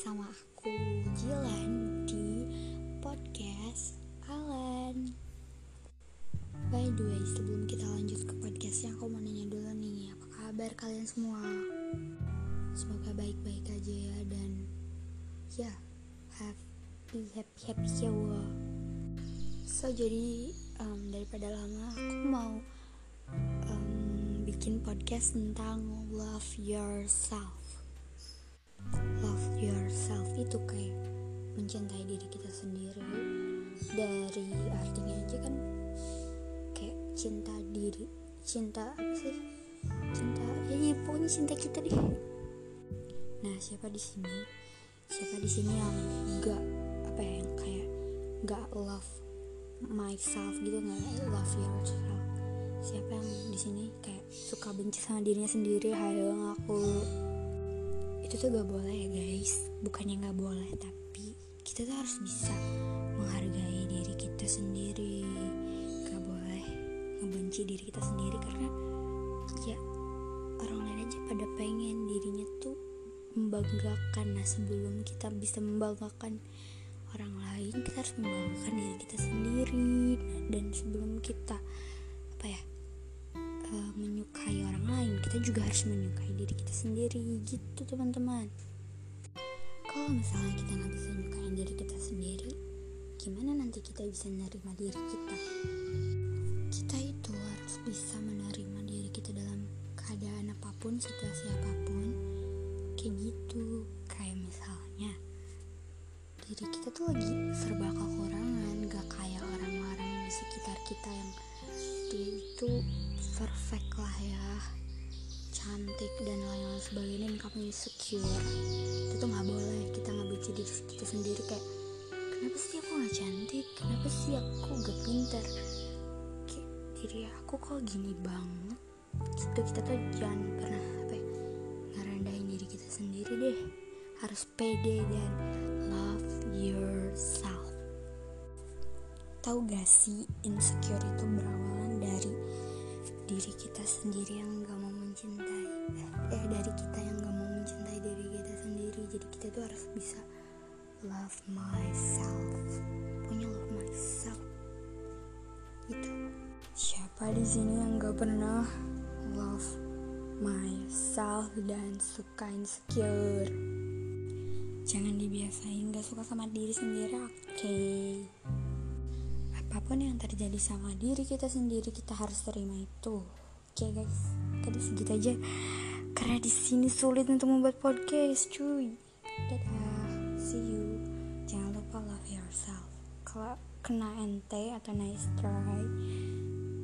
sama aku Jilan di podcast Alan By the way, sebelum kita lanjut ke podcastnya Aku mau nanya dulu nih, apa kabar kalian semua? Semoga baik-baik aja ya Dan ya, happy, happy, happy ya. So jadi um, daripada lama aku mau um, bikin podcast tentang love yourself yourself itu kayak mencintai diri kita sendiri. Dari artinya aja kan kayak cinta diri cinta apa sih? Cinta ya, ya pokoknya cinta kita deh. Nah siapa di sini? Siapa di sini yang enggak apa ya yang kayak enggak love myself gitu nggak love yourself? Siapa yang di sini kayak suka benci sama dirinya sendiri? Hayo ngaku itu tuh gak boleh ya guys. Bukannya gak boleh tapi kita tuh harus bisa menghargai diri kita sendiri. Gak boleh ngebenci diri kita sendiri karena ya orang lain aja pada pengen dirinya tuh membanggakan. Nah sebelum kita bisa membanggakan orang lain kita harus membanggakan diri kita sendiri. Dan sebelum kita apa ya kita juga harus menyukai diri kita sendiri gitu teman-teman. Kalau misalnya kita nggak bisa menyukai diri kita sendiri gimana nanti kita bisa menerima diri kita? Kita itu harus bisa menerima diri kita dalam keadaan apa pun situasi apa pun kayak gitu. Kayak misalnya diri kita tuh lagi serba kekurangan gak kayak orang-orang di sekitar kita yang itu perfect lah ya cantik dan lain-lain sebagainya dan insecure. Itu tuh nggak boleh. Kita nggak benci diri kita sendiri. Kayak kenapa sih aku nggak cantik? Kenapa sih aku gak pinter kayak diri aku kok gini banget? Gitu. Kita tuh jangan pernah apa ya, ngerendahin diri kita sendiri deh. Harus pede dan love yourself. Tahu gak sih insecure itu berawalan dari diri kita sendiri yang gak mau mencintai eh dari kita yang gak mau mencintai diri kita sendiri. Jadi kita tuh harus bisa love myself punya love myself. Itu siapa di sini yang gak pernah love myself dan suka insecure? Jangan dibiasain gak suka sama diri sendiri oke. Okay apa pun yang terjadi sama diri kita sendiri kita harus terima itu. Oke okay, guys tadi segitu aja. Karena di sini sulit untuk membuat podcast cuy. Dadah. See you. Jangan lupa love yourself. Kalau kena ente atau nice try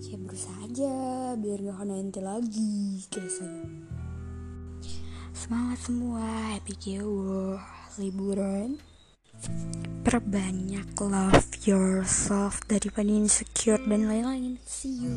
ya berusaha aja biar gak kena ente lagi guys semangat semua happy kewo liburan. Perbanyak love yourself daripada insecure dan lain-lain. See you